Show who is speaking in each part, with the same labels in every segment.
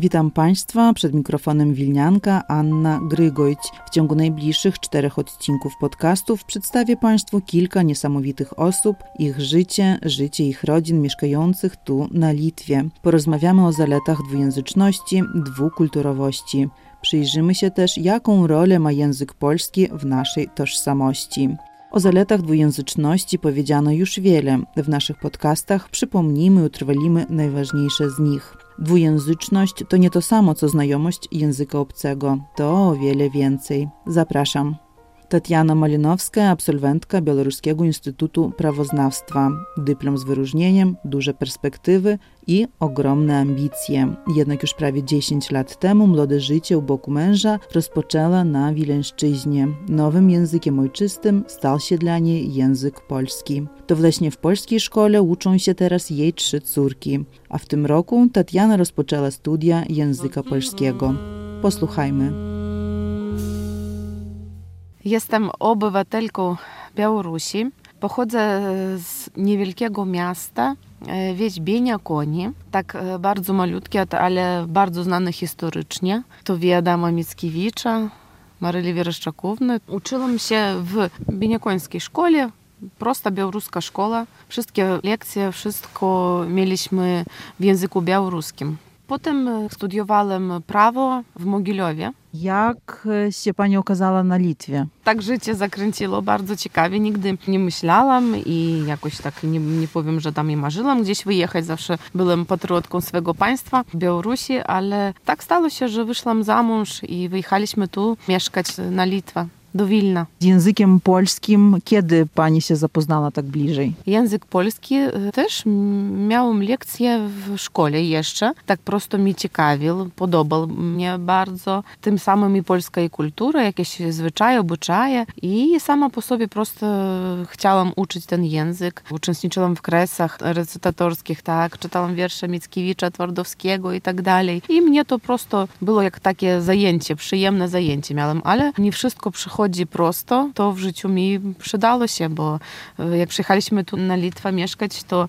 Speaker 1: Witam Państwa przed mikrofonem Wilnianka Anna Grygojć. W ciągu najbliższych czterech odcinków podcastów przedstawię Państwu kilka niesamowitych osób, ich życie, życie ich rodzin mieszkających tu na Litwie. Porozmawiamy o zaletach dwujęzyczności, dwukulturowości. Przyjrzymy się też, jaką rolę ma język polski w naszej tożsamości. O zaletach dwujęzyczności powiedziano już wiele. W naszych podcastach przypomnimy i utrwalimy najważniejsze z nich. Dwujęzyczność to nie to samo co znajomość języka obcego, to o wiele więcej. Zapraszam. Tatiana Malinowska, absolwentka Białoruskiego Instytutu Prawoznawstwa. Dyplom z wyróżnieniem, duże perspektywy i ogromne ambicje. Jednak już prawie 10 lat temu młode życie u boku męża rozpoczęła na Wileńszczyźnie. Nowym językiem ojczystym stał się dla niej język polski. To właśnie w polskiej szkole uczą się teraz jej trzy córki, a w tym roku Tatiana rozpoczęła studia języka polskiego. Posłuchajmy.
Speaker 2: Jestem obywatelką Białorusi. Pochodzę z niewielkiego miasta, wieś Bienia Koni, tak bardzo malutkie, ale bardzo znane historycznie. To wie Adama Mickiewicza, Maryli Wiereszczakówny. Uczyłam się w bieniakońskiej szkole, prosta białoruska szkoła. Wszystkie lekcje, wszystko mieliśmy w języku białoruskim. Potem studiowałem prawo w Mogilowie.
Speaker 1: Jak się pani okazała na Litwie?
Speaker 2: Tak życie zakręciło bardzo ciekawie. Nigdy nie myślałam i jakoś tak nie, nie powiem, że tam i marzyłam gdzieś wyjechać. Zawsze byłem patriotką swego państwa, Białorusi, ale tak stało się, że wyszłam za mąż i wyjechaliśmy tu mieszkać na Litwę do Wilna.
Speaker 1: Z językiem polskim kiedy pani się zapoznała tak bliżej?
Speaker 2: Język polski też miałam lekcje w szkole jeszcze. Tak prosto mi ciekawił, podobał mnie bardzo. Tym samym i polska i kultura, jakieś zwyczaje, obyczaje. I sama po sobie prosto chciałam uczyć ten język. Uczestniczyłam w kresach recytatorskich, tak, czytałam wiersze Mickiewicza, Twardowskiego i tak dalej. I mnie to prosto było jak takie zajęcie, przyjemne zajęcie miałam, ale nie wszystko przychodzi chodzi prosto, to w życiu mi przydało się, bo jak przyjechaliśmy tu na Litwę mieszkać, to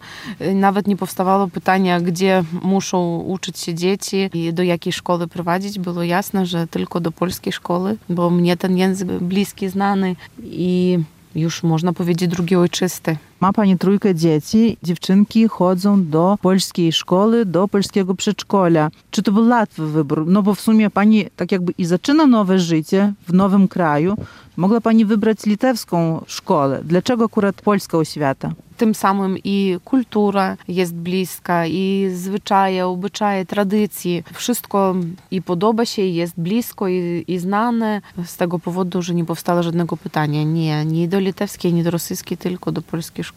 Speaker 2: nawet nie powstawało pytania, gdzie muszą uczyć się dzieci i do jakiej szkoły prowadzić. Było jasne, że tylko do polskiej szkoły, bo mnie ten język bliski, znany i już można powiedzieć drugi ojczysty.
Speaker 1: Ma pani trójkę dzieci, dziewczynki chodzą do polskiej szkoły, do polskiego przedszkola. Czy to był łatwy wybór? No bo w sumie pani tak jakby i zaczyna nowe życie w nowym kraju. Mogła pani wybrać litewską szkołę. Dlaczego akurat polska oświata?
Speaker 2: Tym samym i kultura jest bliska, i zwyczaje, obyczaje, tradycje. Wszystko i podoba się, i jest blisko, i, i znane. Z tego powodu, że nie powstało żadnego pytania. Nie, nie do litewskiej, nie do rosyjskiej, tylko do polskiej szkoły.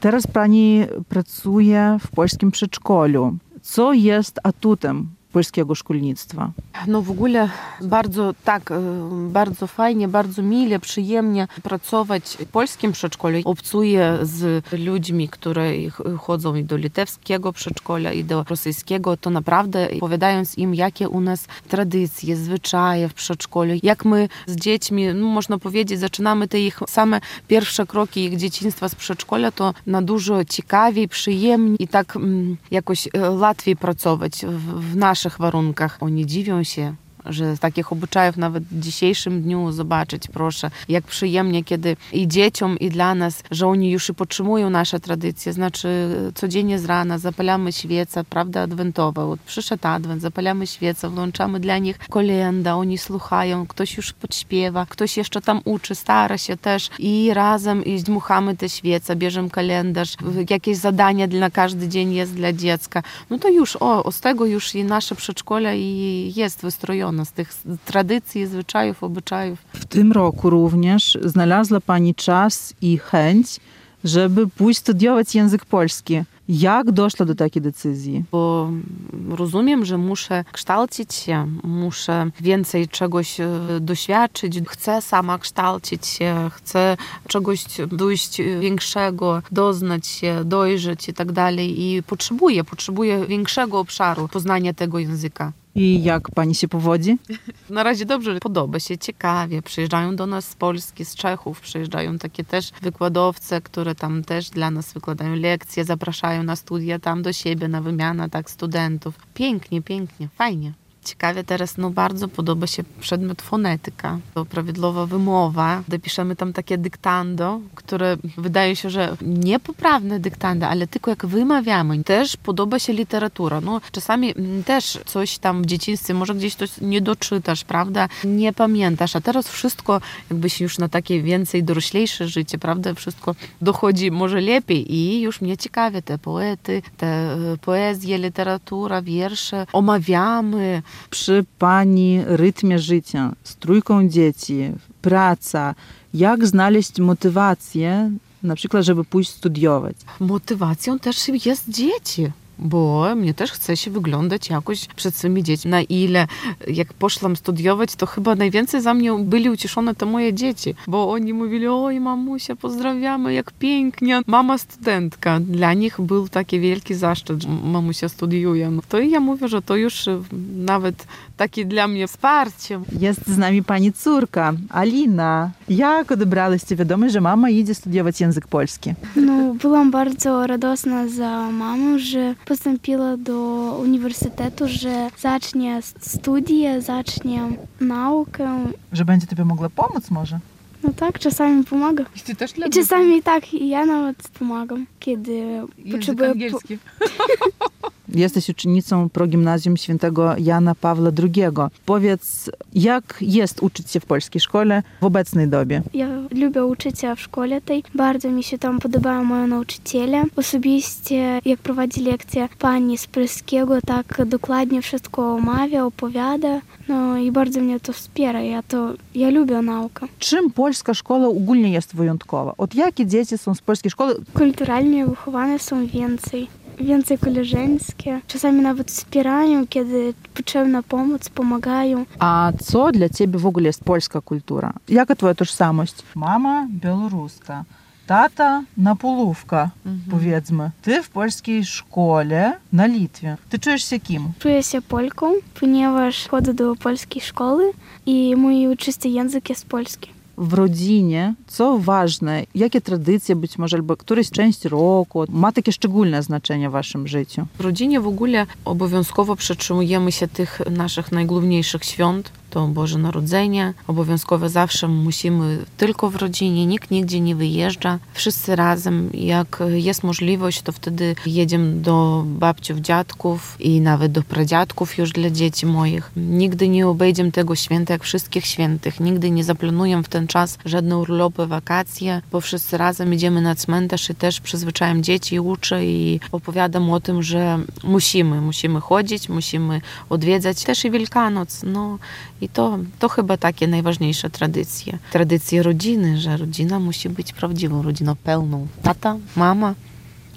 Speaker 1: Teraz pani pracuje w polskim przedszkolu. Co jest atutem polskiego szkolnictwa?
Speaker 2: No w ogóle bardzo tak, bardzo fajnie, bardzo mile, przyjemnie pracować w polskim przedszkolu. Obcuję z ludźmi, które chodzą i do litewskiego przedszkola, i do rosyjskiego. To naprawdę opowiadając im, jakie u nas tradycje, zwyczaje w przedszkolu, jak my z dziećmi, no można powiedzieć, zaczynamy te ich same pierwsze kroki ich dzieciństwa z przedszkola, to na dużo ciekawiej, przyjemniej i tak jakoś łatwiej pracować w, w naszych naszych warunkach. Oni dziwią się, że takich obyczajów nawet w dzisiejszym dniu zobaczyć, proszę, jak przyjemnie, kiedy i dzieciom, i dla nas, że oni już i podtrzymują nasze tradycje, znaczy codziennie z rana zapalamy świecę, prawda, adwentowa, przyszedł adwent, zapalamy świecę, włączamy dla nich kolenda, oni słuchają, ktoś już podśpiewa, ktoś jeszcze tam uczy, stara się też i razem i dmuchamy te świece, bierzemy kalendarz, jakieś zadania dla każdy dzień jest dla dziecka, no to już, o, z tego już i nasze przedszkole i jest wystrojone z tych tradycji, zwyczajów, obyczajów.
Speaker 1: W tym roku również znalazła Pani czas i chęć, żeby pójść studiować język polski. Jak doszła do takiej decyzji?
Speaker 2: Bo rozumiem, że muszę kształcić się, muszę więcej czegoś doświadczyć, chcę sama kształcić się, chcę czegoś dojść większego, doznać się, dojrzeć i tak dalej. I potrzebuję, potrzebuję większego obszaru poznania tego języka.
Speaker 1: I jak pani się powodzi?
Speaker 2: Na razie dobrze, podoba się, ciekawie. Przyjeżdżają do nas z Polski, z Czechów, przyjeżdżają takie też wykładowce, które tam też dla nas wykładają lekcje, zapraszają na studia tam do siebie, na wymianę tak studentów. Pięknie, pięknie, fajnie. Ciekawie teraz no bardzo podoba się przedmiot fonetyka, to prawidłowa wymowa. Dopiszemy tam takie dyktando, które wydaje się, że niepoprawne dyktando, ale tylko jak wymawiamy. Też podoba się literatura. No, czasami też coś tam w dzieciństwie, może gdzieś coś nie doczytasz, prawda? Nie pamiętasz, a teraz wszystko jakbyś już na takie więcej doroślejsze życie, prawda? Wszystko dochodzi może lepiej i już mnie ciekawie te poety, te poezje, literatura, wiersze. Omawiamy,
Speaker 1: przy pani rytmie życia, z trójką dzieci, praca, jak znaleźć motywację, na przykład, żeby pójść studiować?
Speaker 2: Motywacją też jest dzieci bo mnie też chce się wyglądać jakoś przed swymi dziećmi. Na ile, jak poszłam studiować, to chyba najwięcej za mnie byli ucieszone to moje dzieci, bo oni mówili, oj mamusia, pozdrawiamy, jak pięknie, mama studentka. Dla nich był taki wielki zaszczyt, że mamusia studiuje. No to ja mówię, że to już nawet takie dla mnie wsparcie.
Speaker 1: Jest z nami pani córka, Alina. Jak odebrałyście wiadomość, że mama idzie studiować język polski?
Speaker 3: No, byłam bardzo radosna za mamę, że postąpiła do uniwersytetu, że zacznie studia, zacznie naukę.
Speaker 1: Że będzie tobie mogła pomóc może?
Speaker 3: No tak, czasami pomaga.
Speaker 2: I ty też dla
Speaker 3: I czasami tak, i ja nawet pomagam, kiedy Język potrzebuję...
Speaker 2: angielski. Po...
Speaker 1: Jesteś uczennicą progimnazjum świętego Jana Pawła II. Powiedz, jak jest uczyć się w polskiej szkole w obecnej dobie?
Speaker 3: Ja lubię uczyć się w szkole tej. Bardzo mi się tam podobają moje nauczyciele. Osobiście, jak prowadzi lekcje pani z polskiego, tak dokładnie wszystko omawia, opowiada. No i bardzo mnie to wspiera. Ja to, ja lubię naukę.
Speaker 1: Czym polska szkoła ogólnie jest wyjątkowa? Od jakie dzieci są z polskiej szkoły?
Speaker 3: Kulturalnie wychowane są więcej więcej koleżeńskie. Czasami nawet wspierają, kiedy potrzebna pomoc, pomagają.
Speaker 1: A co dla ciebie w ogóle jest polska kultura? Jaka twoja tożsamość? Mama białoruska. Tata napolówka, mhm. powiedzmy. Ty w polskiej szkole na Litwie. Ty czujesz się kim?
Speaker 3: Czuję się Polką, ponieważ chodzę do polskiej szkoły i mój czysty język jest polski
Speaker 1: w rodzinie, co ważne, jakie tradycje być może, albo któraś część roku ma takie szczególne znaczenie w waszym życiu?
Speaker 2: W rodzinie w ogóle obowiązkowo przetrzymujemy się tych naszych najgłówniejszych świąt, to Boże Narodzenie. Obowiązkowo zawsze musimy tylko w rodzinie, nikt nigdzie nie wyjeżdża. Wszyscy razem, jak jest możliwość, to wtedy jedziemy do babciów, dziadków i nawet do pradziadków już dla dzieci moich. Nigdy nie obejdziemy tego święta jak wszystkich świętych. Nigdy nie zaplanujemy w ten czas żadne urlopy, wakacje, bo wszyscy razem idziemy na cmentarz i też przyzwyczajam dzieci uczę i opowiadam o tym, że musimy, musimy chodzić, musimy odwiedzać też i Wielkanoc. No i to, to chyba takie najważniejsze tradycje. Tradycje rodziny, że rodzina musi być prawdziwą rodziną, pełną. Tata, mama,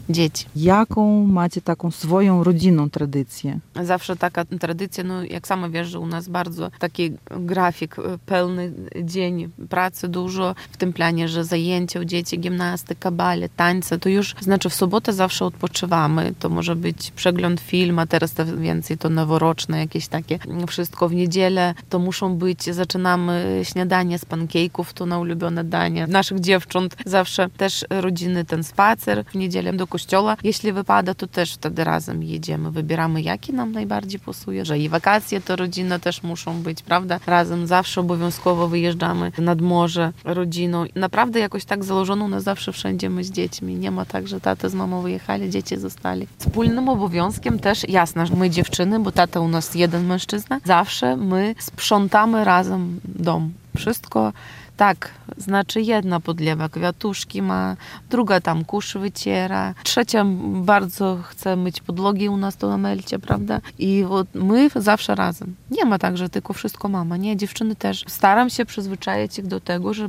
Speaker 2: dzieci.
Speaker 1: Jaką macie taką swoją rodzinną tradycję?
Speaker 2: Zawsze taka tradycja, no jak sama wiesz, że u nas bardzo taki grafik, e, pełny dzień pracy dużo, w tym planie, że zajęcia u dzieci, gimnastyka, bale, tańce, to już znaczy w sobotę zawsze odpoczywamy, to może być przegląd film, a teraz to więcej to noworoczne jakieś takie, wszystko w niedzielę, to muszą być, zaczynamy śniadanie z pankejków, to na ulubione danie naszych dziewcząt, zawsze też rodziny ten spacer w niedzielę do kościoła kościoła. Jeśli wypada, to też wtedy razem jedziemy. Wybieramy, jaki nam najbardziej pasuje, że i wakacje to rodzina też muszą być, prawda? Razem zawsze obowiązkowo wyjeżdżamy nad morze rodziną. Naprawdę jakoś tak założono nas zawsze wszędzie my z dziećmi. Nie ma tak, że tata z mamą wyjechali, dzieci zostali. Wspólnym obowiązkiem też, jasne, że my dziewczyny, bo tata u nas jeden mężczyzna, zawsze my sprzątamy razem dom. Wszystko tak, znaczy jedna podlewa kwiatuszki ma, druga tam kurz wyciera, trzecia bardzo chce myć podłogi u nas to na melcie, prawda? I my zawsze razem. Nie ma tak, że tylko wszystko mama, nie, dziewczyny też. Staram się przyzwyczaić ich do tego, że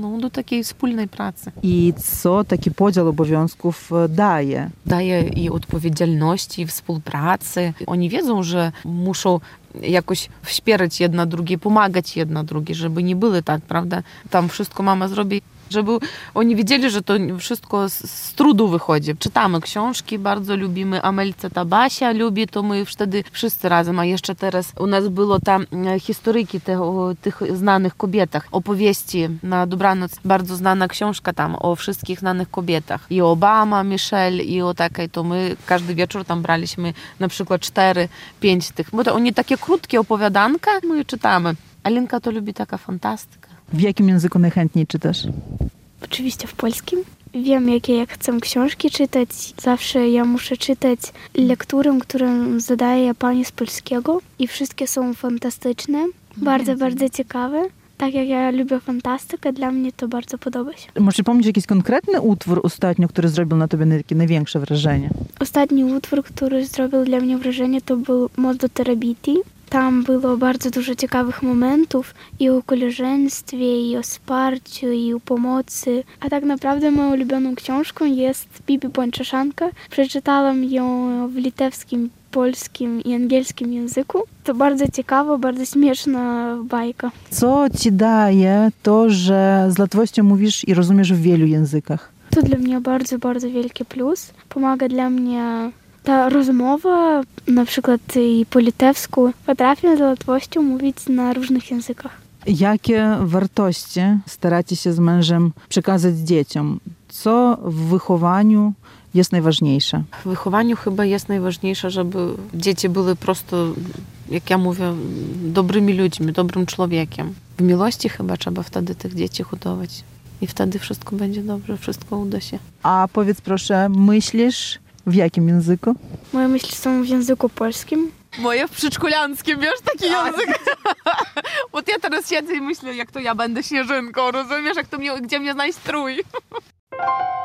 Speaker 2: no, do takiej wspólnej pracy.
Speaker 1: I co taki podział obowiązków e, daje?
Speaker 2: Daje i odpowiedzialności, i współpracy. Oni wiedzą, że muszą jakoś wspierać jedna drugiej, pomagać jedna drugiej, żeby nie były tak, prawda? Tam wszystko mama zrobi żeby oni wiedzieli, że to wszystko z, z trudu wychodzi. Czytamy książki, bardzo lubimy Amelce Tabasia lubi, to my wtedy wszyscy razem, a jeszcze teraz u nas było tam historyki te, o tych znanych kobietach, opowieści na dobranoc, bardzo znana książka tam o wszystkich znanych kobietach. I Obama, Michelle i o takiej, to my każdy wieczór tam braliśmy na przykład cztery, pięć tych, bo to oni takie krótkie opowiadanka, my czytamy. Alinka to lubi taka fantastyka.
Speaker 1: W jakim języku najchętniej czytasz?
Speaker 3: Oczywiście w polskim. Wiem, jakie ja chcę książki czytać. Zawsze ja muszę czytać lekturę, którą zadaje pani z polskiego i wszystkie są fantastyczne, bardzo, bardzo ciekawe. Tak jak ja lubię fantastykę, dla mnie to bardzo podoba się.
Speaker 1: Możesz pomnieć jakiś konkretny utwór ostatnio, który zrobił na tobie takie największe wrażenie?
Speaker 3: Ostatni utwór, który zrobił dla mnie wrażenie, to był Most do Terabiti. Tam było bardzo dużo ciekawych momentów i o koleżeństwie, i o wsparciu, i o pomocy. A tak naprawdę moją ulubioną książką jest Bibi Bączeszanka. Przeczytałam ją w litewskim, polskim i angielskim języku. To bardzo ciekawa, bardzo śmieszna bajka.
Speaker 1: Co ci daje to, że z łatwością mówisz i rozumiesz w wielu językach?
Speaker 3: To dla mnie bardzo, bardzo wielki plus. Pomaga dla mnie ta rozmowa, na przykład i po litewsku, potrafię z łatwością mówić na różnych językach.
Speaker 1: Jakie wartości staracie się z mężem przekazać dzieciom? Co w wychowaniu jest najważniejsze?
Speaker 2: W wychowaniu chyba jest najważniejsze, żeby dzieci były prosto, jak ja mówię, dobrymi ludźmi, dobrym człowiekiem. W miłości chyba trzeba wtedy tych dzieci hodować. I wtedy wszystko będzie dobrze, wszystko uda się.
Speaker 1: A powiedz proszę, myślisz w jakim języku?
Speaker 3: Moje myśli są w języku polskim.
Speaker 2: Moje w przedszkolanskim, wiesz, taki język. Bo ja teraz siedzę i myślę, jak to ja będę śnieżynką, rozumiesz, jak to mnie, gdzie mnie znaleźć strój.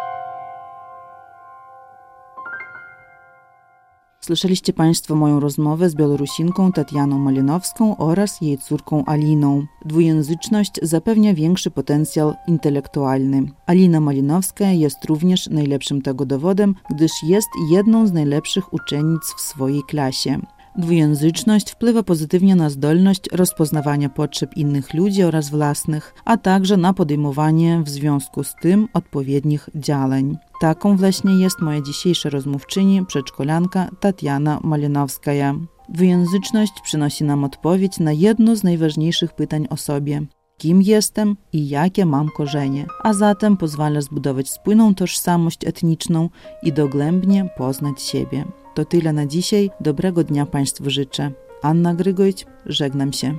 Speaker 1: Słyszeliście Państwo moją rozmowę z Białorusinką Tatianą Malinowską oraz jej córką Aliną. Dwujęzyczność zapewnia większy potencjał intelektualny. Alina Malinowska jest również najlepszym tego dowodem, gdyż jest jedną z najlepszych uczennic w swojej klasie. Dwujęzyczność wpływa pozytywnie na zdolność rozpoznawania potrzeb innych ludzi oraz własnych, a także na podejmowanie w związku z tym odpowiednich działań. Taką właśnie jest moja dzisiejsza rozmówczyni, przedszkolanka Tatiana Malinowskaja. Dwujęzyczność przynosi nam odpowiedź na jedno z najważniejszych pytań o sobie. Kim jestem i jakie mam korzenie, a zatem pozwala zbudować spójną tożsamość etniczną i dogłębnie poznać siebie. To tyle na dzisiaj. Dobrego dnia Państwu życzę. Anna Grygojć, żegnam się.